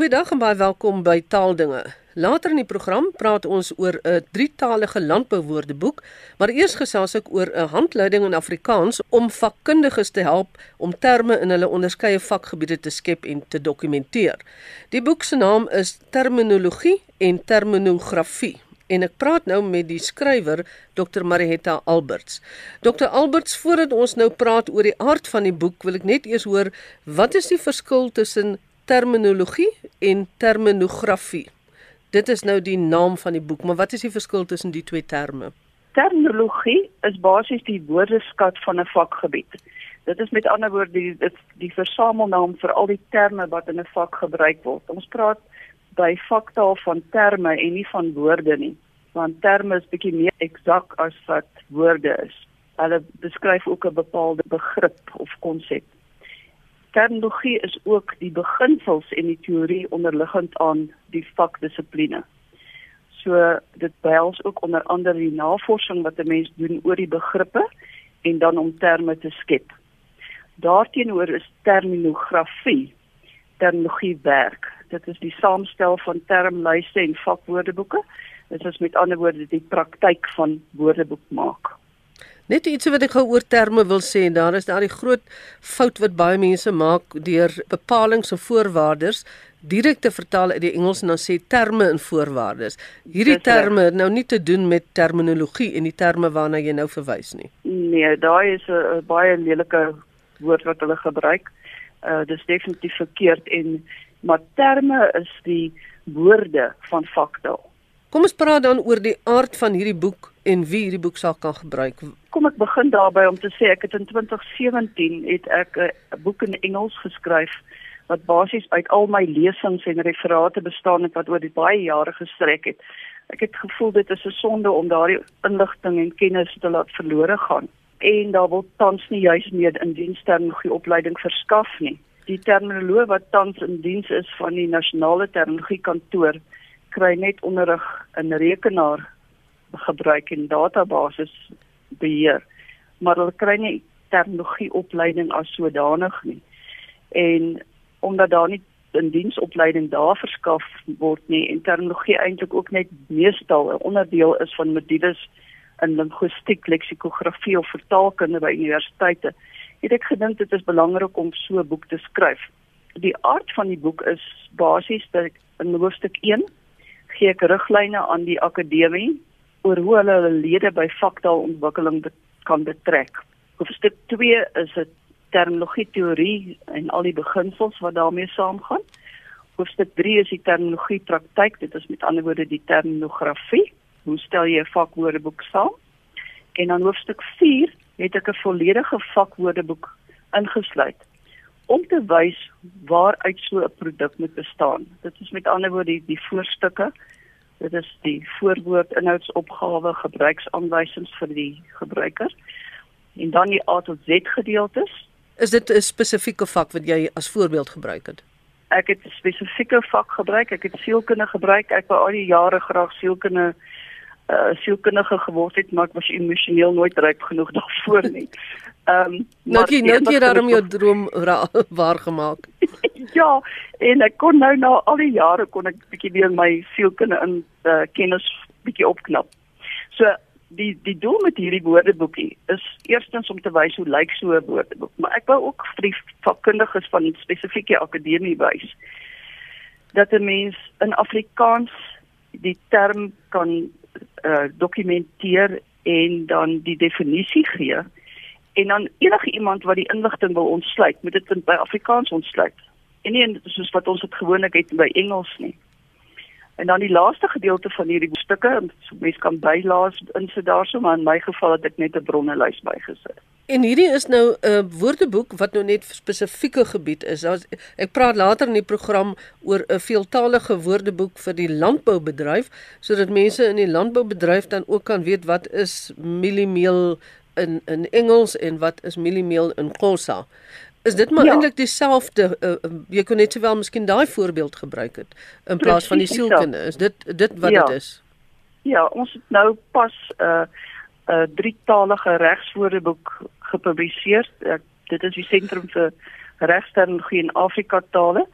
Goeiedag en baie welkom by Taaldinge. Later in die program praat ons oor 'n drietalige landbouwoordeboek, maar eers gesels ek oor 'n handleiding in Afrikaans om vakkundiges te help om terme in hulle onderskeie vakgebiede te skep en te dokumenteer. Die boek se naam is Terminologie en Terminografie en ek praat nou met die skrywer Dr Marietta Alberts. Dr Alberts, voordat ons nou praat oor die aard van die boek, wil ek net eers hoor wat is die verskil tussen terminologie en terminografie? Dit is nou die naam van die boek, maar wat is die verskil tussen die twee terme? Terminologie is basies die woordeskat van 'n vakgebied. Dit is met ander woorde die die, die versamelnaam vir al die terme wat in 'n vak gebruik word. Ons praat by vaktaal van terme en nie van woorde nie. Want terme is bietjie meer eksak as wat woorde is. Hulle beskryf ook 'n bepaalde begrip of konsep. Terminologie is ook die beginsels en die teorie onderliggend aan die vakdissipline. So dit behels ook onder andere die navorsing wat 'n mens doen oor die begrippe en dan om terme te skep. Daarteenoor is terminografie terminologie werk dit is die saamstel van termlyste en vakwoordeboeke. Dit is met ander woorde die praktyk van woordeboek maak. Net iets wat ek gou oor terme wil sê, daar is daai groot fout wat baie mense maak deur bepalinge en voorwaardes direk te vertaal uit die Engels en dan sê terme en voorwaardes. Hierdie terme het nou nie te doen met terminologie en die terme waarna jy nou verwys nie. Nee, daai is 'n baie lelike woord wat hulle gebruik. Uh dis definitief verkeerd en maar terme is die woorde van faktaal. Kom ons praat dan oor die aard van hierdie boek en wie hierdie boek sal kan gebruik. Kom ek begin daarby om te sê ek het in 2017 het ek 'n boek in Engels geskryf wat basies uit al my lesings en referate bestaan het wat oor die baie jare gestrek het. Ek het gevoel dit is 'n sonde om daardie inligting en kennis te laat verlore gaan en daar word tans nie juis meer in diensterminologie opleiding verskaf nie die terminoloog wat tans in diens is van die nasionale terminologie kantoor kry net onderrig in rekenaar gebruik en databasis beheer maar hulle kry nie terminologie opleiding as sodanig nie en omdat daar nie 'n diensopleiding daar verskaf word nie en terminologie eintlik ook net meestal 'n onderdeel is van modules in linguistiek, leksikografie of vertaalkunde by universiteite het ek gedink dit is belangrik om so 'n boek te skryf. Die aard van die boek is basies dat in hoofstuk 1 gee ek riglyne aan die akademie oor hoe hulle hulle lede by faktaalontwikkeling be kan betrek. Hoofstuk 2 is 'n terminologie teorie en al die beginsels wat daarmee saamgaan. Hoofstuk 3 is die terminologie praktyk, dit is met ander woorde die terminografie. Hoe stel jy 'n vakwoordeboek saam? En dan hoofstuk het ek 'n volledige vakwoordeboek ingesluit om te wys waaruit so 'n produk moet bestaan. Dit is met ander woorde die, die voorstukke. Dit is die voorwoord, inhoudsopgawe, gebruiksaanwysings vir die gebruiker en dan die A tot Z gedeeltes. Is dit 'n spesifieke vak wat jy as voorbeeld gebruik het? Ek het 'n spesifieke vak gebruik. Ek het sielkunde gebruik. Ek wou al die jare graag sielkunde uh sielkundige geword het, maar ek was emosioneel nooit ryk genoeg daarvoor nie. Ehm um, nou jy nou jy daarom jou droom waar gemaak. ja, en ek kon nou na al die jare kon ek bietjie weer my sielkunde in uh, kennis bietjie opknap. So die die doel met hierdie woordeboekie is eerstens om te wys hoe lyk so 'n woordeboek, maar ek wou ook vir die vakkundiges van 'n spesifieke akademie wys dat 'n mens in Afrikaans die term kan uh, dokumenteer en dan die definisie gee. En dan enige iemand wat die inligting wil ontsluit moet dit by Afrikaans ontsluit. En nie soos wat ons dit gewoonlik het by Engels nie en dan die laaste gedeelte van hierdie stukke mense kan bylaas insit daarso maar in my geval het ek net 'n bronnelys bygesit En hierdie is nou 'n uh, woordeboek wat nou net vir spesifieke gebied is. As, ek praat later in die program oor 'n veeltaalige woordeboek vir die landboubedryf sodat mense in die landboubedryf dan ook kan weet wat is mieliemeel in in Engels en wat is mieliemeel in Xhosa. Is dit maar ja. eintlik dieselfde uh, jy kon net sowel miskien daai voorbeeld gebruik het in plaas Precies, van die sielkunde. Is dit dit wat ja. dit is? Ja, ons het nou pas 'n uh, 'n uh, drietalige regswoordeboek gepubliseer. Uh, dit is die sentrum vir regsterminologie in Afrika tale.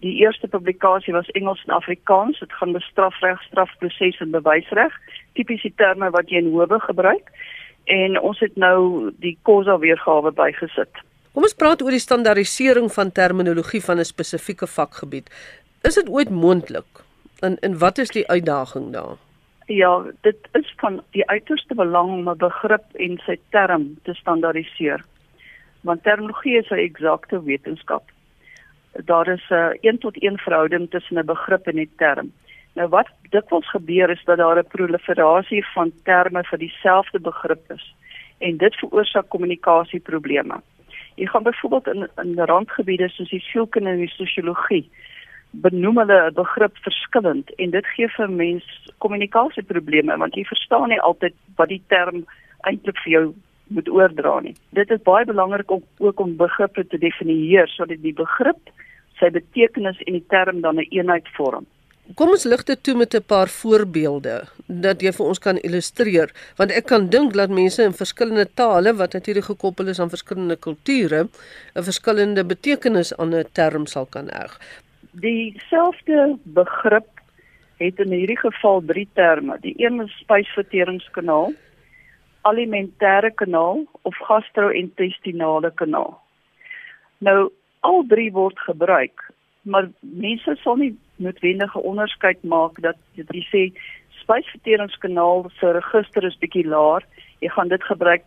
Die eerste publikasie was Engels en Afrikaans. Dit gaan bestrafreg, strafproses en bewysreg, tipiese terme wat jy in howe gebruik. En ons het nou die Khoza weergawe bygesit. Kom ons praat oor die standaardisering van terminologie van 'n spesifieke vakgebied. Is dit ooit moontlik? En en wat is die uitdaging daar? Ja, dit is van die uiterste belang om 'n begrip en sy term te standaardiseer. Want terminologie is 'n eksakte wetenskap. Daar is 'n uh, 1 tot 1 verhouding tussen 'n begrip en 'n term. Nou wat dikwels gebeur is dat daar 'n proliferasie van terme vir dieselfde begrip is en dit veroorsaak kommunikasieprobleme. Jy gaan byvoorbeeld in in randgebiede soos die sielkunde en die sosiologie benoem hulle 'n begrip verskillend en dit gee vir mense kommunikasieprobleme want jy verstaan nie altyd wat die term eintlik vir jou moet oordra nie. Dit is baie belangrik om ook om begrippe te definieer sodat die begrip sy betekenis en die term dan 'n een eenheid vorm. Kom ons lig dit toe met 'n paar voorbeelde dat jy vir ons kan illustreer want ek kan dink dat mense in verskillende tale wat natuurlik gekoppel is aan verskillende kulture 'n verskillende betekenis aan 'n term sal kan hê dieselfde begrip het in hierdie geval drie terme. Die een is spysverteringskanaal, alimentêre kanaal of gastro-intestinale kanaal. Nou al drie word gebruik, maar mense sal nie noodwendige onderskeid maak dat jy sê spysverteringskanaal se register is bietjie laer. Jy gaan dit gebruik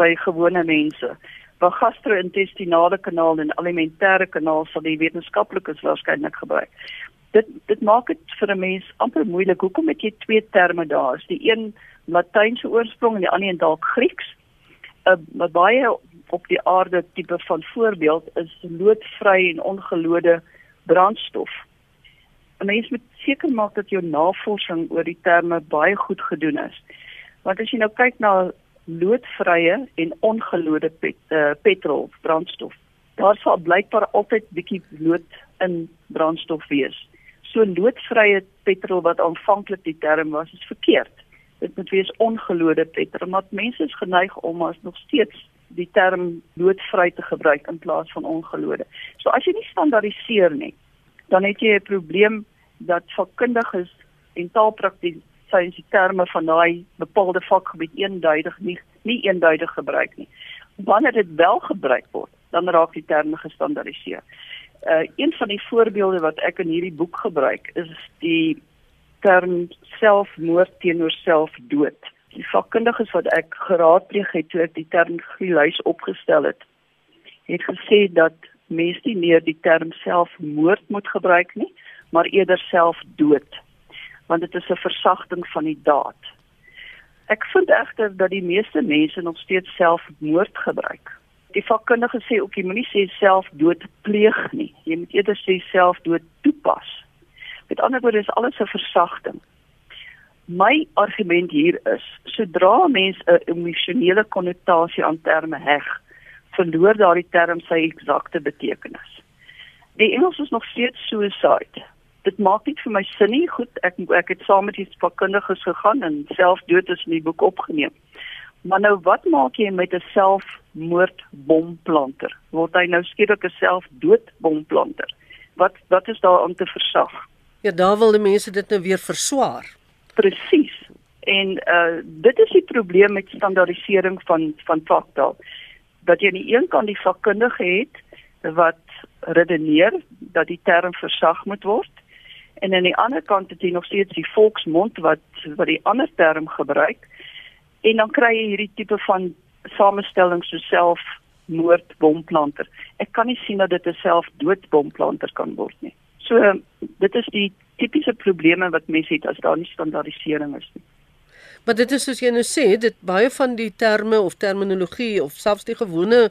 by gewone mense waar gastro-intestinale kanaal en alimentêre kanaal sal die wetenskaplikes waarskynlik gebruik. Dit dit maak dit vir 'n mens amper moeilik. Hoekom het jy twee terme daar? Is die een Latynse oorsprong en die ander een dalk Grieks? 'n uh, baie op die aarde tipe van voorbeeld is loodvry en ongelode brandstof. 'n Mens moet seker maak dat jou navorsing oor die terme baie goed gedoen is. Want as jy nou kyk na loodvrye en ongelode pet, uh, petrol brandstof. Daar sal blykbaar altyd bietjie lood in brandstof wees. So loodvrye petrol wat aanvanklik die term was, is verkeerd. Dit moet wees ongelode petrol, maar mense is geneig om as nog steeds die term loodvry te gebruik in plaas van ongelode. So as jy nie standaardiseer nie, dan het jy 'n probleem dat vakkundiges en taalpraktikus sy die terme van daai bepaalde vakgebied eenduidig nie nie eenduidig gebruik nie. Wanneer dit wel gebruik word, dan raak die terme gestandaardiseer. Uh een van die voorbeelde wat ek in hierdie boek gebruik is die term selfmoord teenoor selfdood. Die vakkundiges wat ek geraadpleeg het toe ek die term gelys opgestel het, het gesê dat mense nie meer die term selfmoord moet gebruik nie, maar eerder selfdood want dit is 'n versagting van die daad. Ek vind egter dat die meeste mense nog steeds selfmoord gebruik. Die vakkundige sê ook jy moenie sê selfdood pleeg nie. Jy moet eerder sê selfdood toepas. Met ander woorde is alles 'n versagting. My argument hier is, sodra mens 'n emosionele konnotasie aan terme heg, verloor daardie term sy eksakte betekenis. Die Engels is nog steeds suicide dit maak nie vir my sin nie. Goed, ek ek het saam met die vakkundiges gegaan en self dood is in die boek opgeneem. Maar nou wat maak jy met 'n selfmoordbomplanter? Word hy nou skielik 'n selfdoodbomplanter? Wat wat is daar om te versag? Ja, daar wil die mense dit nou weer verswaar. Presies. En uh dit is die probleem met standaardisering van van vaktaal. Dat jy aan die een kant die vakkundige het wat redeneer dat die term versag moet word en aan die ander kant het jy nog steeds die volksmond wat wat die ander term gebruik en dan kry jy hierdie tipe van samestelling so self moordbomplanter. Ek kan nie sien dat dit 'n selfdoodbomplanter kan word nie. So dit is die tipiese probleme wat mense het as daar nie standaardisering is nie. Maar dit is soos jy nou sê, dit baie van die terme of terminologie of selfs die gewone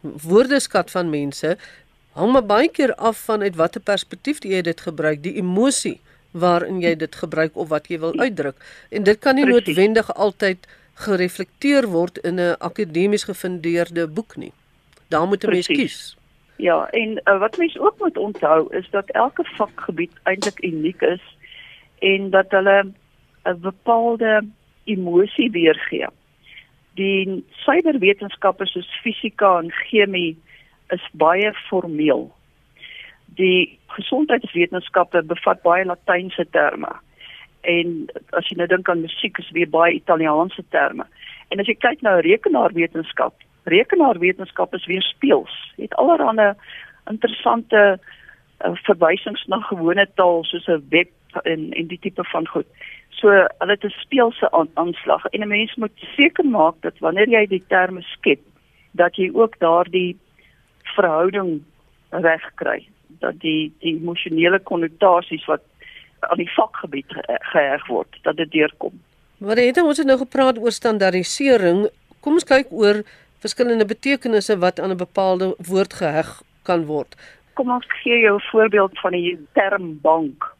woordeskat van mense hang maar baie keer af van uit watter perspektief jy dit gebruik, die emosie waarin jy dit gebruik of wat jy wil uitdruk. En dit kan nie Precies. noodwendig altyd gereflekteer word in 'n akademies gefundeerde boek nie. Daar moet 'n mens kies. Ja, en uh, wat mense ook moet onthou is dat elke vakgebied eintlik uniek is en dat hulle 'n bepaalde emosie weergee. Die suiwerwetenskappe soos fisika en chemie is baie formeel. Die gesondheidswetenskappe bevat baie latynse terme. En as jy nou dink aan musiek is weer baie Italiaanse terme. En as jy kyk na rekenaarwetenskap, rekenaarwetenskap is weer speels. Het allerlei interessante uh, verwysings na gewone taal soos 'n web en en die tipe van goed. So hulle het 'n speelse aan, aanslag en 'n mens moet seker maak dat wanneer jy die terme skep, dat jy ook daardie verhouding reg kry, dat die die emosionele konnotasies wat aan die vakgebied geheg word, dat dit deurkom. Maar het ons nou gepraat oor standaardisering. Kom ons kyk oor verskillende betekenisse wat aan 'n bepaalde woord geheg kan word. Kom ons gee jou 'n voorbeeld van die term bank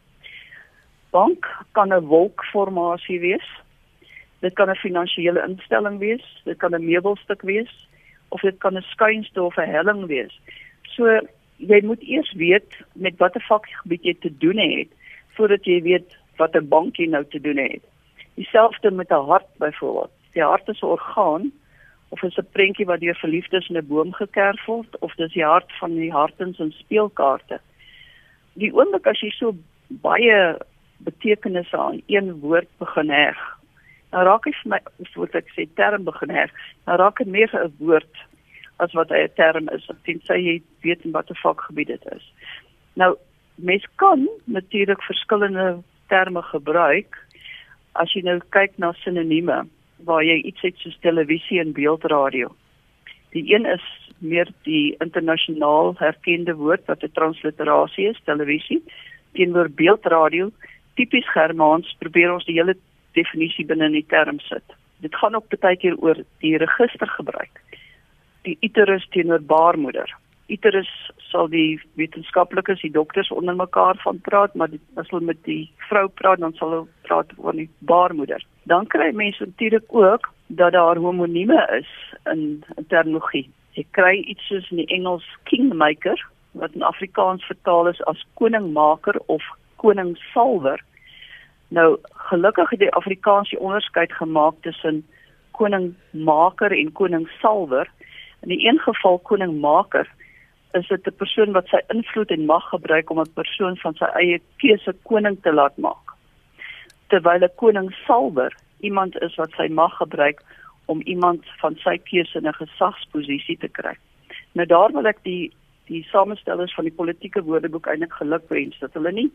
bank kan 'n wolkformasie wees. Dit kan 'n finansiële instelling wees, dit kan 'n meubelstuk wees of dit kan 'n skuinste of 'n helling wees. So jy moet eers weet met watter vakgebied jy te doen het voordat jy weet wat 'n bank jy nou te doen het. Dieselfde met 'n hart byvoorbeeld. Die hart is 'n orgaan of is 'n prentjie wat deur verliefdes in 'n boom gekerf word of dis die hart van die hartens en speelkaarte. Die oomblik as jy so baie betekenisse aan een woord begin heg. Nou raak hy vir my soos ek sê term begin heg. Nou raak dit meer 'n woord as wat hy 'n term is. Ek dink sy jy weet in watter vakgebied dit is. Nou mens kan natuurlik verskillende terme gebruik as jy nou kyk na sinonieme waar jy iets het soos televisie en beeldradio. Die een is meer die internasionaal herkende woord wat 'n transliterasie is, televisie teenoor beeldradio tipies Germaans probeer ons die hele definisie binne in die term sit. Dit gaan ook baie keer oor die register gebruik. Die uterus teenoor baarmoeder. Uterus sal die wetenskaplikes, die dokters onder mekaar van praat, maar die, as hulle met die vrou praat, dan sal hulle praat oor die baarmoeder. Dan kry mense natuurlik ook dat daar homonieme is in, in terminologie. Jy kry iets soos in die Engels kingmaker wat in Afrikaans vertaal is as koningmaker of koning Salwer. Nou gelukkig het die Afrikaanse onderskeid gemaak tussen koning Maker en koning Salwer. In die een geval koning Maker is dit 'n persoon wat sy invloed en mag gebruik om 'n persoon van sy eie keuse koning te laat maak. Terwyl 'n koning Salwer iemand is wat sy mag gebruik om iemand van sy keuse in 'n gesagsposisie te kry. Nou daar wil ek die die samestellers van die politieke woordeboek eintlik geluk wens dat hulle nie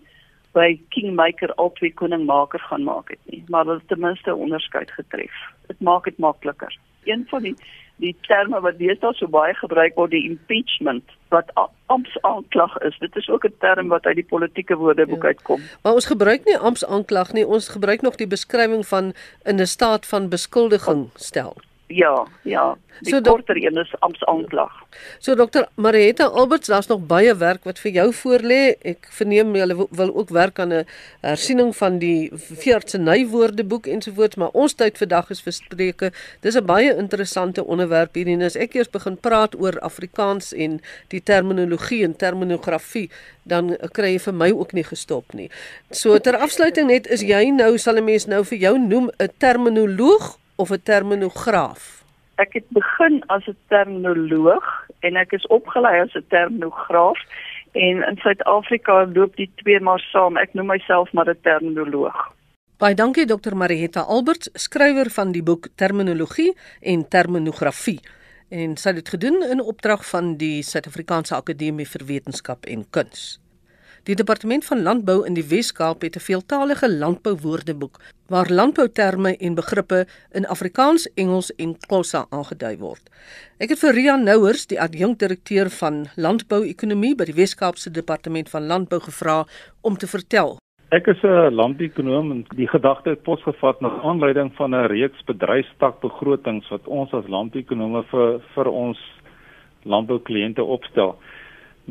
by kingmaker al twee koningmaker gaan maak het nie, maar hulle het ten minste onderskeid getref. Dit maak dit makliker. Een van die die terme wat deesdae so baie gebruik word, die impeachment wat amptsaanklag is. Dit is ook 'n term wat uit die politieke woordeboek ja. uitkom. Maar ons gebruik nie amptsaanklag nie, ons gebruik nog die beskrywing van in 'n staat van beskuldiging stel. Ja, ja. Die so korter een is amptsaanklag. So dokter Marietta Alberts, daar's nog baie werk wat vir jou voorlê. Ek verneem jy wil ook werk aan 'n hersiening van die Veertse Nywoordeboek ensovoorts, maar ons tyd vandag is verspreke. Dis 'n baie interessante onderwerp hierdie en as ek eers begin praat oor Afrikaans en die terminologie en terminografie, dan kry jy vir my ook nie gestop nie. So ter afsluiting net is jy nou sal 'n mens nou vir jou noem 'n terminoloog of 'n terminograaf? Ek het begin as 'n terminoloog en ek is opgelei as 'n terminograaf en in Suid-Afrika loop die twee maar saam. Ek noem myself maar 'n terminoloog. Baie dankie Dr. Marietta Alberts, skrywer van die boek Terminologie en Terminografie. En sy het dit gedoen in opdrag van die Suid-Afrikaanse Akademie vir Wetenskap en Kuns. Die departement van landbou in die Wes-Kaap het 'n veeltaalige landbouwoordeboek waar landbouterme en begrippe in Afrikaans, Engels en Xhosa aangedui word. Ek het vir Rian Nouers, die adjunkdirekteur van landbou-ekonomie by die Wes-Kaapse departement van landbou gevra om te vertel. Ek is 'n landbouekonoom en die gedagte het posgevat na aanleiding van 'n reeks bedryfstakbegrotings wat ons as landbouekonome vir vir ons landboukliënte opstel.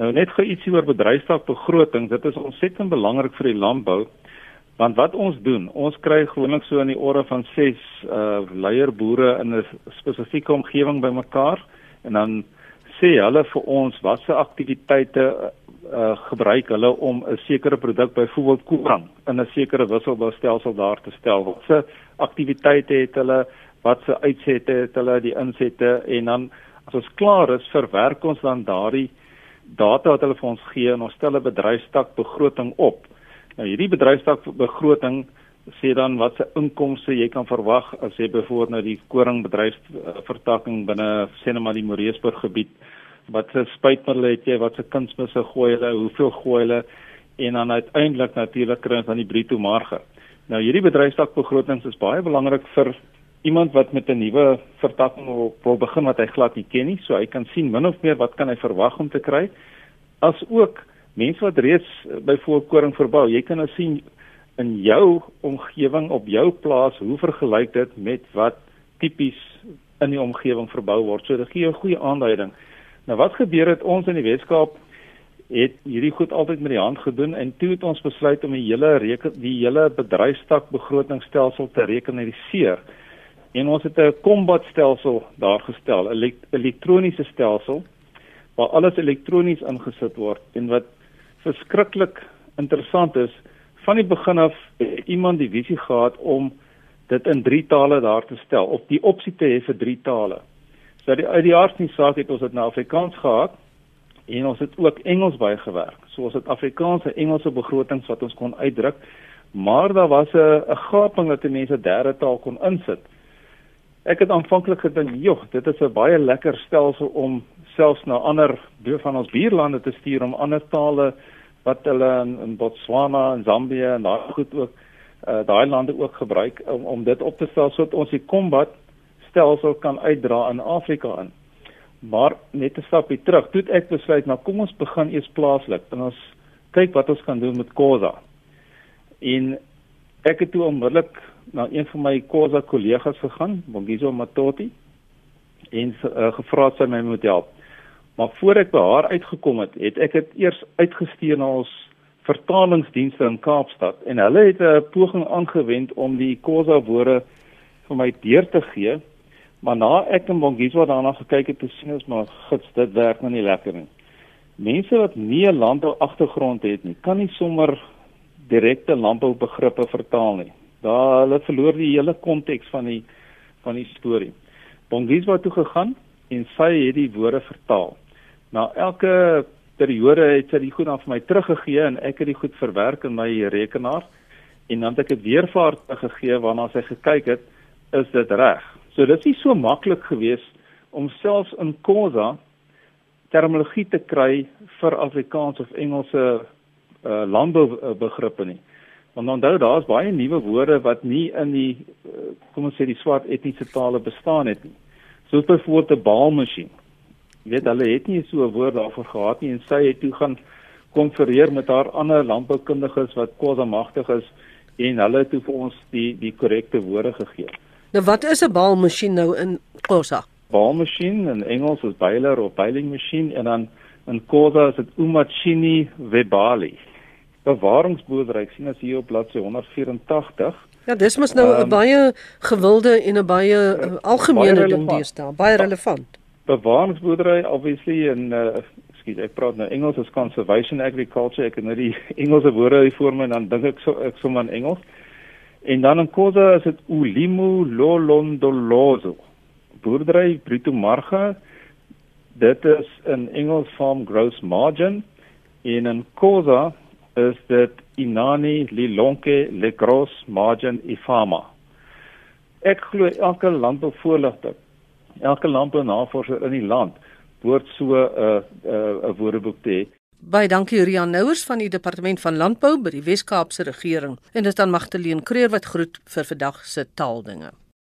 Nou net gou ietsie oor bedryfstakbegroting. Dit is ontsettend belangrik vir die landbou. Want wat ons doen, ons kry gewoonlik so in die orde van 6 uh leierboere in 'n spesifieke omgewing bymekaar en dan sê hulle vir ons watse aktiwiteite uh gebruik hulle om 'n sekere produk byvoorbeeld koring in 'n sekere wisselboustelsel daar te stel. Watse aktiwiteite het hulle, watse uitsette het hulle, die insette en dan as ons klaar is, verwerk ons dan daardie data wat hulle vir ons gee en ons stel 'n bedryfstak begroting op. Nou hierdie bedryfstak begroting sê dan wat se inkomste jy kan verwag as jy byvoorbeeld nou die koringbedryfsvertakking binne sê net maar die Moreesburg gebied wat se spuitmiddels het jy wat se kunsmisse gooi hulle hoeveel gooi hulle en dan uiteindelik natuurlik kry ons dan die bruto marge. Nou hierdie bedryfstakbegrotings is baie belangrik vir iemand wat met 'n nuwe vertakking wil, wil begin wat hy glad nie ken nie, so hy kan sien min of meer wat kan hy verwag om te kry. As ook mense wat reeds byvoorbeeld koring verbou, jy kan nou sien in jou omgewing op jou plaas hoe vergelyk dit met wat tipies in die omgewing verbou word. So dit gee jou 'n goeie aanduiding. Nou wat gebeur het ons in die Weskaap het hierdie goed altyd met die hand gedoen en toe het ons besluit om die hele reken die hele bedryfstak begrotingstelsel te rekenariseer. En ons het 'n kombat stelsel daar gestel, 'n elek elektroniese stelsel waar alles elektronies ingesit word en wat verskriklik interessant is, van die begin af het iemand die visie gehad om dit in drie tale daar te stel of die opsie te hê vir drie tale. So die uit die aard van die saak het ons dit na Afrikaans gehad en ons het ook Engels baie gewerk. So ons het Afrikaans en Engelse begrotings wat ons kon uitdruk, maar daar was 'n gaping dat mense derde taal kon insit. Ek het aanvanklik gedink, "Joh, dit is 'n baie lekker stelsel om selfs na ander deel van ons buurlande te stuur om ander tale wat hulle in, in Botswana en Zambië en daai goed ook uh, daai lande ook gebruik om om dit op te stel sodat ons die kombat stelsel kan uitdra in Afrika in." Maar net 'n stapie terug, toe ek besluit, nou kom ons begin eers plaaslik en ons kyk wat ons kan doen met Khoza. En ek het toe onmiddellik na een van my Khoza kollegas gegaan, Bongizo Matoti, en uh, gevra sy my moet help. Maar voor ek by haar uitgekom het, het ek dit eers uitgestuur na ons vertalingsdienste in Kaapstad en hulle het 'n poging aangewend om die Khoza woorde vir my deur te gee Maar na ek en Bongiso daarna gekyk het, het sien ons maar gits dit werk maar nie lekker nie. Mense wat nie 'n landbou agtergrond het nie, kan nie sommer direkte landboubegrippe vertaal nie. Daar hulle verloor die hele konteks van die van die storie. Bongiso het toe gegaan en sy het die woorde vertaal. Na elke periode het sy die goed vir my teruggegee en ek het dit goed verwerk in my rekenaar en dan het ek dit weer vir haar teruggegee waarna sy gekyk het, is dit reg. So dit is nie so maklik geweest om selfs in Khoza terminologie te kry vir Afrikaans of Engelse uh, landboubegrippe nie. Want onthou daar's baie nuwe woorde wat nie in die uh, kom ons sê die swart etniese tale bestaan het nie. Soos byvoorbeeld 'n baalmasjien. Jy weet hulle het nie so 'n woord daarvoor gehad nie en sy het toe gaan konfereer met haar ander landboukundiges wat Khoza magtig is en hulle het toe vir ons die die korrekte woorde gegee. Nou wat is 'n baalmasjien nou in Khoza? Baalmasjien in Engels is bailer of bailing machine en dan in Khoza is dit umachini webali. Bewaringsboerdery, ek sien as hier op bladsy 184. Ja, dis mos nou 'n um, baie gewilde en 'n baie uh, algemene ding deesdae, baie relevant. Bewaringsboerdery obviously in uh, skiet ek praat nou Engels as conservation agriculture, ek het nou die Engelse woorde hier voor my en dan dink ek so ek sommer in Engels. En dan in Khoza is dit Ulimo Lolondolozo. Boerdery Bruto Marga. Dit is in Engels farm gross margin en in Khoza is dit Inani Lilonke Le Gross Margin Ifama. Ek glo elke landbouvoorligter, elke landbounavorser in die land behoort so 'n uh, 'n uh, 'n woordeboek te hê. Baie dankie Rian Nouers van die Departement van Landbou by die Wes-Kaapse Regering en dit is dan Magdalene Creer wat groet vir vandag se taaldinge.